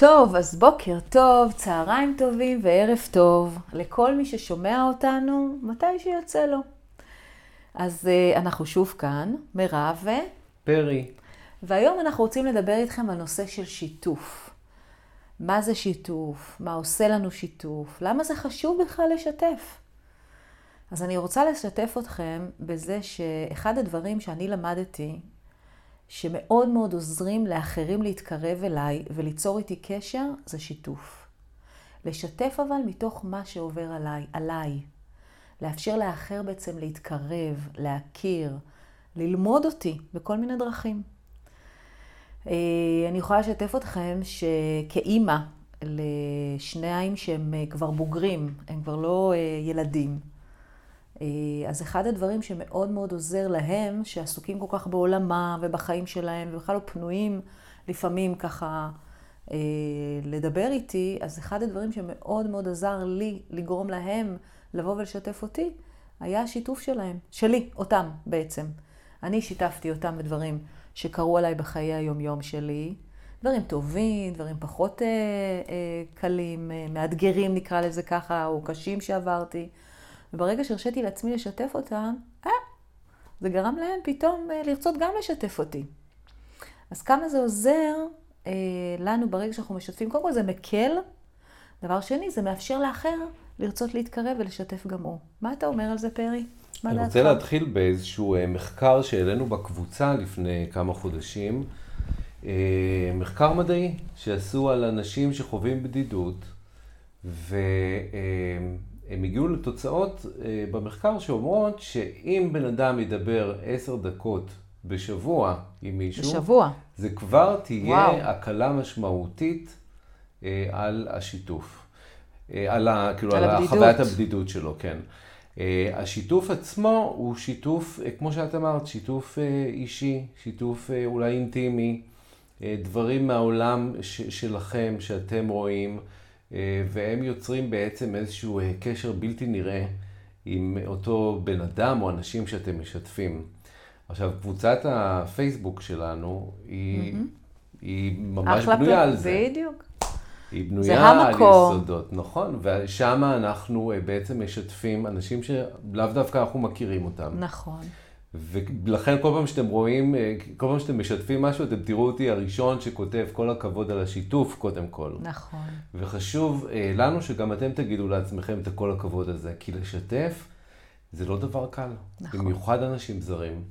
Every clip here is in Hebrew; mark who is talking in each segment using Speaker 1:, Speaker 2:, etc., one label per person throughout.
Speaker 1: טוב, אז בוקר טוב, צהריים טובים וערב טוב לכל מי ששומע אותנו, מתי שיוצא לו. אז uh, אנחנו שוב כאן, מירב ו...
Speaker 2: פרי.
Speaker 1: והיום אנחנו רוצים לדבר איתכם על נושא של שיתוף. מה זה שיתוף? מה עושה לנו שיתוף? למה זה חשוב בכלל לשתף? אז אני רוצה לשתף אתכם בזה שאחד הדברים שאני למדתי שמאוד מאוד עוזרים לאחרים להתקרב אליי וליצור איתי קשר, זה שיתוף. לשתף אבל מתוך מה שעובר עליי, עליי. לאפשר לאחר בעצם להתקרב, להכיר, ללמוד אותי בכל מיני דרכים. אה, אני יכולה לשתף אתכם שכאימא לשניים שהם אה, כבר בוגרים, הם כבר לא אה, ילדים, אז אחד הדברים שמאוד מאוד עוזר להם, שעסוקים כל כך בעולמם ובחיים שלהם, ובכלל לא פנויים לפעמים ככה אה, לדבר איתי, אז אחד הדברים שמאוד מאוד עזר לי לגרום להם לבוא ולשתף אותי, היה השיתוף שלהם, שלי, אותם בעצם. אני שיתפתי אותם בדברים שקרו עליי בחיי היומיום שלי, דברים טובים, דברים פחות אה, אה, קלים, אה, מאתגרים נקרא לזה ככה, או קשים שעברתי. וברגע שהרשיתי לעצמי לשתף אותם, אה, זה גרם להם פתאום אה, לרצות גם לשתף אותי. אז כמה זה עוזר אה, לנו ברגע שאנחנו משתפים? קודם כל זה מקל. דבר שני, זה מאפשר לאחר לרצות להתקרב ולשתף גם הוא. מה אתה אומר על זה, פרי?
Speaker 2: אני דעתך? רוצה להתחיל באיזשהו אה, מחקר שהעלינו בקבוצה לפני כמה חודשים. אה, מחקר מדעי שעשו על אנשים שחווים בדידות, ו... הם הגיעו לתוצאות אה, במחקר שאומרות שאם בן אדם ידבר עשר דקות בשבוע עם מישהו,
Speaker 1: בשבוע.
Speaker 2: זה כבר תהיה וואו. הקלה משמעותית אה, על השיתוף. אה, על, ה, כאילו, על, על חוויית הבדידות שלו, כן. השיתוף עצמו הוא שיתוף, כמו שאת אמרת, שיתוף אישי, שיתוף אולי אינטימי, דברים מהעולם שלכם, שאתם רואים. אה, והם יוצרים בעצם איזשהו אה, קשר בלתי נראה עם אותו בן אדם או אנשים שאתם משתפים. עכשיו, קבוצת הפייסבוק שלנו היא, mm-hmm. היא ממש בנויה על זה.
Speaker 1: בדיוק.
Speaker 2: היא בנויה על יסודות, נכון, ושם אנחנו אה, בעצם משתפים אנשים שלאו דווקא אנחנו מכירים אותם.
Speaker 1: נכון.
Speaker 2: ולכן כל פעם שאתם רואים, אה, כל פעם שאתם משתפים משהו, אתם תראו אותי הראשון שכותב כל הכבוד על השיתוף, קודם כל.
Speaker 1: נכון.
Speaker 2: וחשוב אה, לנו שגם אתם תגידו לעצמכם את כל הכבוד הזה, כי לשתף זה לא דבר קל. נכון. במיוחד אנשים זרים.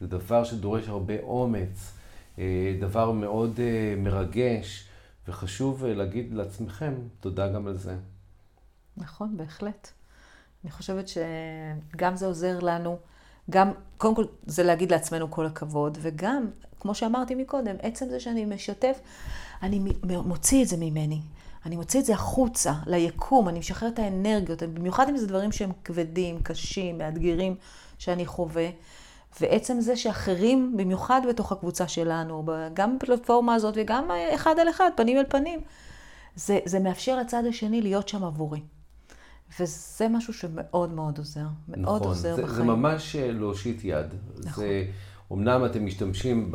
Speaker 2: זה דבר שדורש הרבה אומץ, אה, דבר מאוד מרגש, וחשוב להגיד לעצמכם תודה גם על זה.
Speaker 1: נכון, בהחלט. אני חושבת שגם זה עוזר לנו. גם, קודם כל, זה להגיד לעצמנו כל הכבוד, וגם, כמו שאמרתי מקודם, עצם זה שאני משתף, אני מוציא את זה ממני. אני מוציא את זה החוצה, ליקום, אני משחרר את האנרגיות, במיוחד אם זה דברים שהם כבדים, קשים, מאתגרים, שאני חווה. ועצם זה שאחרים, במיוחד בתוך הקבוצה שלנו, גם בפלטפורמה הזאת וגם אחד על אחד, פנים אל פנים, זה, זה מאפשר לצד השני להיות שם עבורי. וזה משהו שמאוד מאוד עוזר, מאוד נכון, עוזר
Speaker 2: זה,
Speaker 1: בחיים.
Speaker 2: זה ממש אה, להושיט יד. נכון. זה, אמנם אתם משתמשים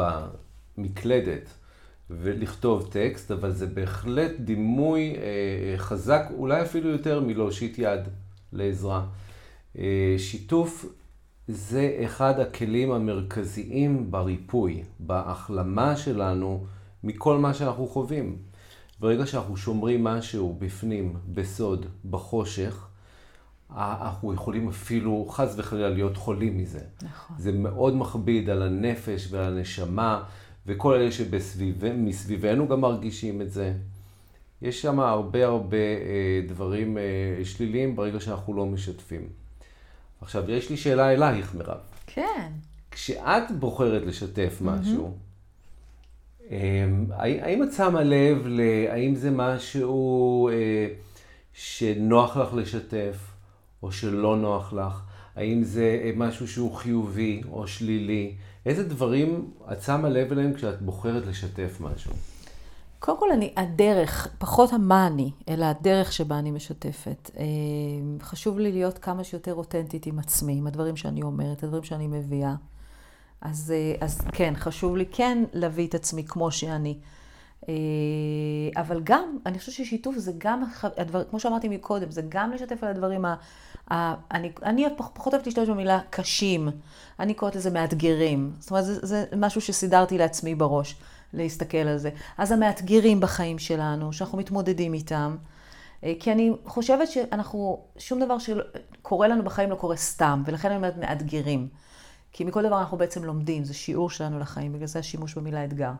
Speaker 2: במקלדת ולכתוב טקסט, אבל זה בהחלט דימוי אה, חזק, אולי אפילו יותר מלהושיט יד לעזרה. אה, שיתוף זה אחד הכלים המרכזיים בריפוי, בהחלמה שלנו מכל מה שאנחנו חווים. ברגע שאנחנו שומרים משהו בפנים, בסוד, בחושך, אנחנו יכולים אפילו חס וחלילה להיות חולים מזה.
Speaker 1: נכון.
Speaker 2: זה מאוד מכביד על הנפש ועל הנשמה, וכל אלה שמסביבנו גם מרגישים את זה. יש שם הרבה הרבה אה, דברים אה, שליליים ברגע שאנחנו לא משתפים. עכשיו, יש לי שאלה אלייך, מירב.
Speaker 1: כן.
Speaker 2: כשאת בוחרת לשתף משהו, mm-hmm. אמ, האם את שמה לב, האם זה משהו אה, שנוח לך לשתף, או שלא נוח לך? האם זה אה, משהו שהוא חיובי או שלילי? איזה דברים את שמה לב אליהם כשאת בוחרת לשתף משהו?
Speaker 1: קודם כל, אני, הדרך, פחות המה אני, אלא הדרך שבה אני משתפת. אמ, חשוב לי להיות כמה שיותר אותנטית עם עצמי, עם הדברים שאני אומרת, הדברים שאני מביאה. אז, אה, אז כן, חשוב לי כן להביא את עצמי כמו שאני. אבל גם, אני חושבת ששיתוף זה גם, הדבר, כמו שאמרתי מקודם, זה גם לשתף על הדברים, ה, ה, אני, אני פחות אוהבת להשתמש במילה קשים, אני קוראת לזה מאתגרים. זאת אומרת, זה, זה משהו שסידרתי לעצמי בראש, להסתכל על זה. אז המאתגרים בחיים שלנו, שאנחנו מתמודדים איתם, אה, כי אני חושבת שאנחנו, שום דבר שקורה לנו בחיים לא קורה סתם, ולכן אני אומרת מאתגרים. כי מכל דבר אנחנו בעצם לומדים, זה שיעור שלנו לחיים, בגלל זה השימוש במילה אתגר.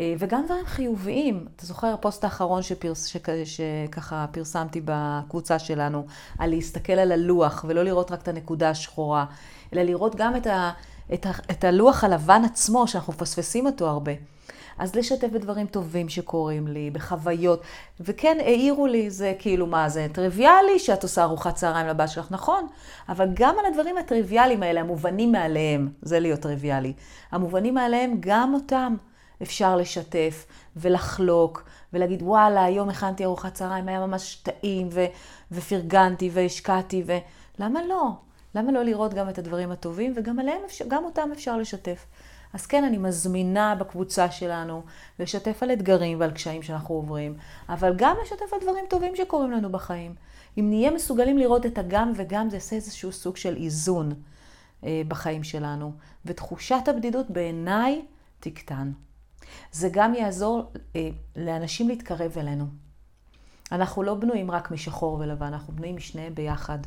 Speaker 1: אה, וגם דברים חיוביים. אתה זוכר הפוסט האחרון שפרס, שכ, שככה פרסמתי בקבוצה שלנו, על להסתכל על הלוח ולא לראות רק את הנקודה השחורה, אלא לראות גם את, ה, את, ה, את הלוח הלבן עצמו, שאנחנו מפספסים אותו הרבה. אז לשתף בדברים טובים שקורים לי, בחוויות. וכן, העירו לי, זה כאילו, מה, זה טריוויאלי שאת עושה ארוחת צהריים לבת שלך, נכון, אבל גם על הדברים הטריוויאליים האלה, המובנים מאליהם, זה להיות טריוויאלי. המובנים מאליהם, גם אותם אפשר לשתף ולחלוק, ולהגיד, וואלה, היום הכנתי ארוחת צהריים, היה ממש טעים, ו- ופרגנתי והשקעתי, ולמה לא? למה לא לראות גם את הדברים הטובים, וגם עליהם, גם אותם אפשר לשתף. אז כן, אני מזמינה בקבוצה שלנו לשתף על אתגרים ועל קשיים שאנחנו עוברים, אבל גם לשתף על דברים טובים שקורים לנו בחיים. אם נהיה מסוגלים לראות את הגם וגם, זה יעשה איזשהו סוג של איזון אה, בחיים שלנו. ותחושת הבדידות בעיניי תקטן. זה גם יעזור אה, לאנשים להתקרב אלינו. אנחנו לא בנויים רק משחור ולבן, אנחנו בנויים משניהם ביחד.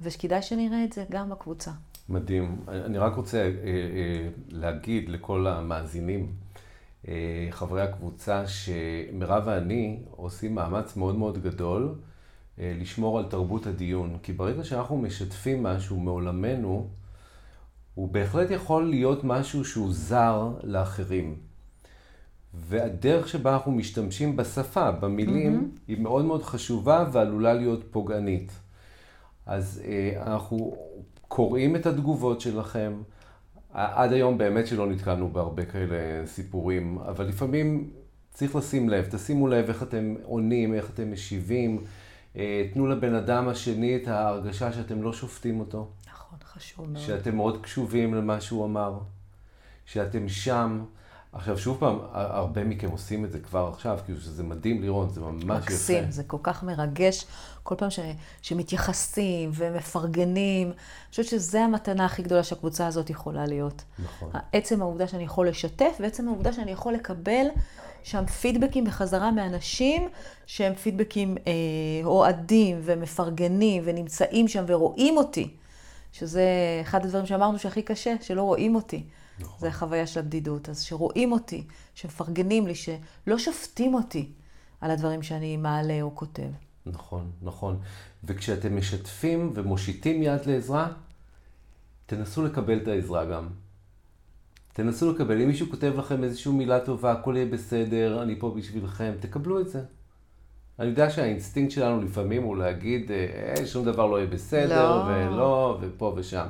Speaker 1: וכדאי שנראה את זה גם בקבוצה.
Speaker 2: מדהים. אני רק רוצה אה, אה, להגיד לכל המאזינים, אה, חברי הקבוצה, שמירב ואני עושים מאמץ מאוד מאוד גדול לשמור על תרבות הדיון. כי ברגע שאנחנו משתפים משהו מעולמנו, הוא בהחלט יכול להיות משהו שהוא זר לאחרים. והדרך שבה אנחנו משתמשים בשפה, במילים, mm-hmm. היא מאוד מאוד חשובה ועלולה להיות פוגענית. אז אנחנו קוראים את התגובות שלכם. עד היום באמת שלא נתקלנו בהרבה כאלה סיפורים, אבל לפעמים צריך לשים לב, תשימו לב איך אתם עונים, איך אתם משיבים. אה, תנו לבן אדם השני את ההרגשה שאתם לא שופטים אותו.
Speaker 1: נכון, חשוב מאוד.
Speaker 2: שאתם מאוד קשובים למה שהוא אמר, שאתם שם. עכשיו, שוב פעם, הרבה מכם עושים את זה כבר עכשיו, כאילו שזה מדהים לראות, זה ממש מקסים, יפה.
Speaker 1: מקסים, זה כל כך מרגש, כל פעם ש, שמתייחסים ומפרגנים. אני חושבת שזו המתנה הכי גדולה שהקבוצה הזאת יכולה להיות.
Speaker 2: נכון.
Speaker 1: עצם העובדה שאני יכול לשתף, ועצם העובדה שאני יכול לקבל שם פידבקים בחזרה מאנשים שהם פידבקים אה, אוהדים ומפרגנים ונמצאים שם ורואים אותי. שזה אחד הדברים שאמרנו שהכי קשה, שלא רואים אותי. נכון. זה החוויה של הבדידות. אז שרואים אותי, שמפרגנים לי, שלא שופטים אותי על הדברים שאני מעלה או כותב.
Speaker 2: נכון, נכון. וכשאתם משתפים ומושיטים יד לעזרה, תנסו לקבל את העזרה גם. תנסו לקבל. אם מישהו כותב לכם איזושהי מילה טובה, הכל יהיה בסדר, אני פה בשבילכם, תקבלו את זה. אני יודע שהאינסטינקט שלנו לפעמים הוא להגיד, אה, שום דבר לא יהיה בסדר, לא. ולא, ופה ושם.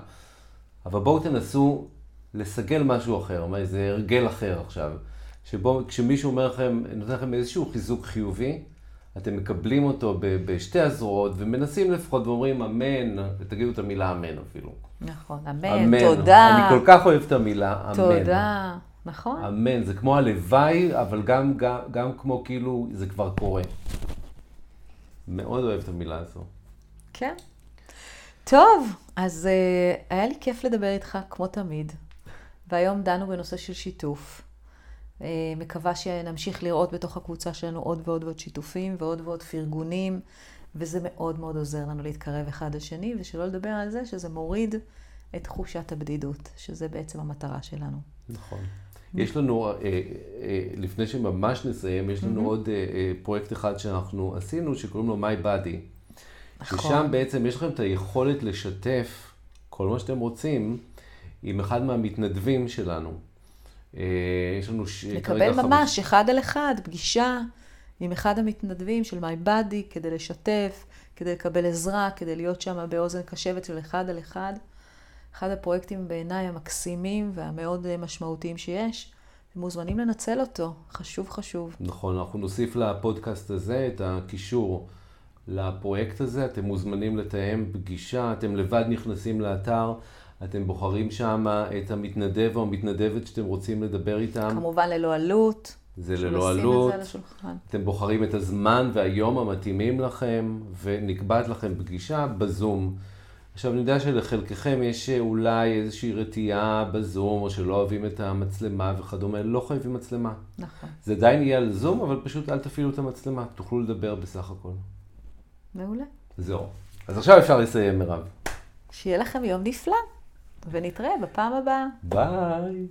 Speaker 2: אבל בואו תנסו לסגל משהו אחר, איזה הרגל אחר עכשיו, שבו כשמישהו אומר לכם, נותן לכם איזשהו חיזוק חיובי, אתם מקבלים אותו בשתי הזרועות ומנסים לפחות ואומרים אמן, ותגידו את המילה אמן אפילו.
Speaker 1: נכון, אמן, אמן. תודה.
Speaker 2: אני כל כך אוהב את המילה אמן.
Speaker 1: תודה, נכון.
Speaker 2: אמן, זה כמו הלוואי, אבל גם, גם, גם כמו כאילו זה כבר קורה. מאוד אוהב את המילה הזו.
Speaker 1: כן. טוב, אז uh, היה לי כיף לדבר איתך, כמו תמיד. והיום דנו בנושא של שיתוף. אה, מקווה שנמשיך לראות בתוך הקבוצה שלנו עוד ועוד ועוד שיתופים ועוד ועוד פרגונים, וזה מאוד מאוד עוזר לנו להתקרב אחד לשני, ושלא לדבר על זה שזה מוריד את תחושת הבדידות, שזה בעצם המטרה שלנו.
Speaker 2: נכון. יש לנו, אה, אה, לפני שממש נסיים, יש לנו mm-hmm. עוד פרויקט אחד שאנחנו עשינו, שקוראים לו My Body. נכון. ששם בעצם יש לכם את היכולת לשתף כל מה שאתם רוצים עם אחד מהמתנדבים שלנו.
Speaker 1: אה, יש לנו ש... לקבל ממש חמש... אחד על אחד, פגישה עם אחד המתנדבים של מיי בדי, כדי לשתף, כדי לקבל עזרה, כדי להיות שם באוזן קשבת של אחד על אחד. אחד הפרויקטים בעיניי המקסימים והמאוד אה, משמעותיים שיש. מוזמנים לנצל אותו, חשוב חשוב.
Speaker 2: נכון, אנחנו נוסיף לפודקאסט הזה את הקישור לפרויקט הזה. אתם מוזמנים לתאם פגישה, אתם לבד נכנסים לאתר. אתם בוחרים שם את המתנדב או המתנדבת שאתם רוצים לדבר איתם.
Speaker 1: כמובן ללא עלות.
Speaker 2: זה ללא עלות. אתם בוחרים את הזמן והיום המתאימים לכם, ונקבעת לכם פגישה בזום. עכשיו, אני יודע שלחלקכם יש אולי איזושהי רתיעה בזום, או שלא אוהבים את המצלמה וכדומה, לא חייבים מצלמה.
Speaker 1: נכון.
Speaker 2: זה עדיין יהיה על זום, אבל פשוט אל תפעילו את המצלמה, תוכלו לדבר בסך הכל.
Speaker 1: מעולה.
Speaker 2: זהו. אז עכשיו אפשר לסיים, מירב.
Speaker 1: שיהיה לכם יום נפלא, ונתראה בפעם הבאה.
Speaker 2: ביי.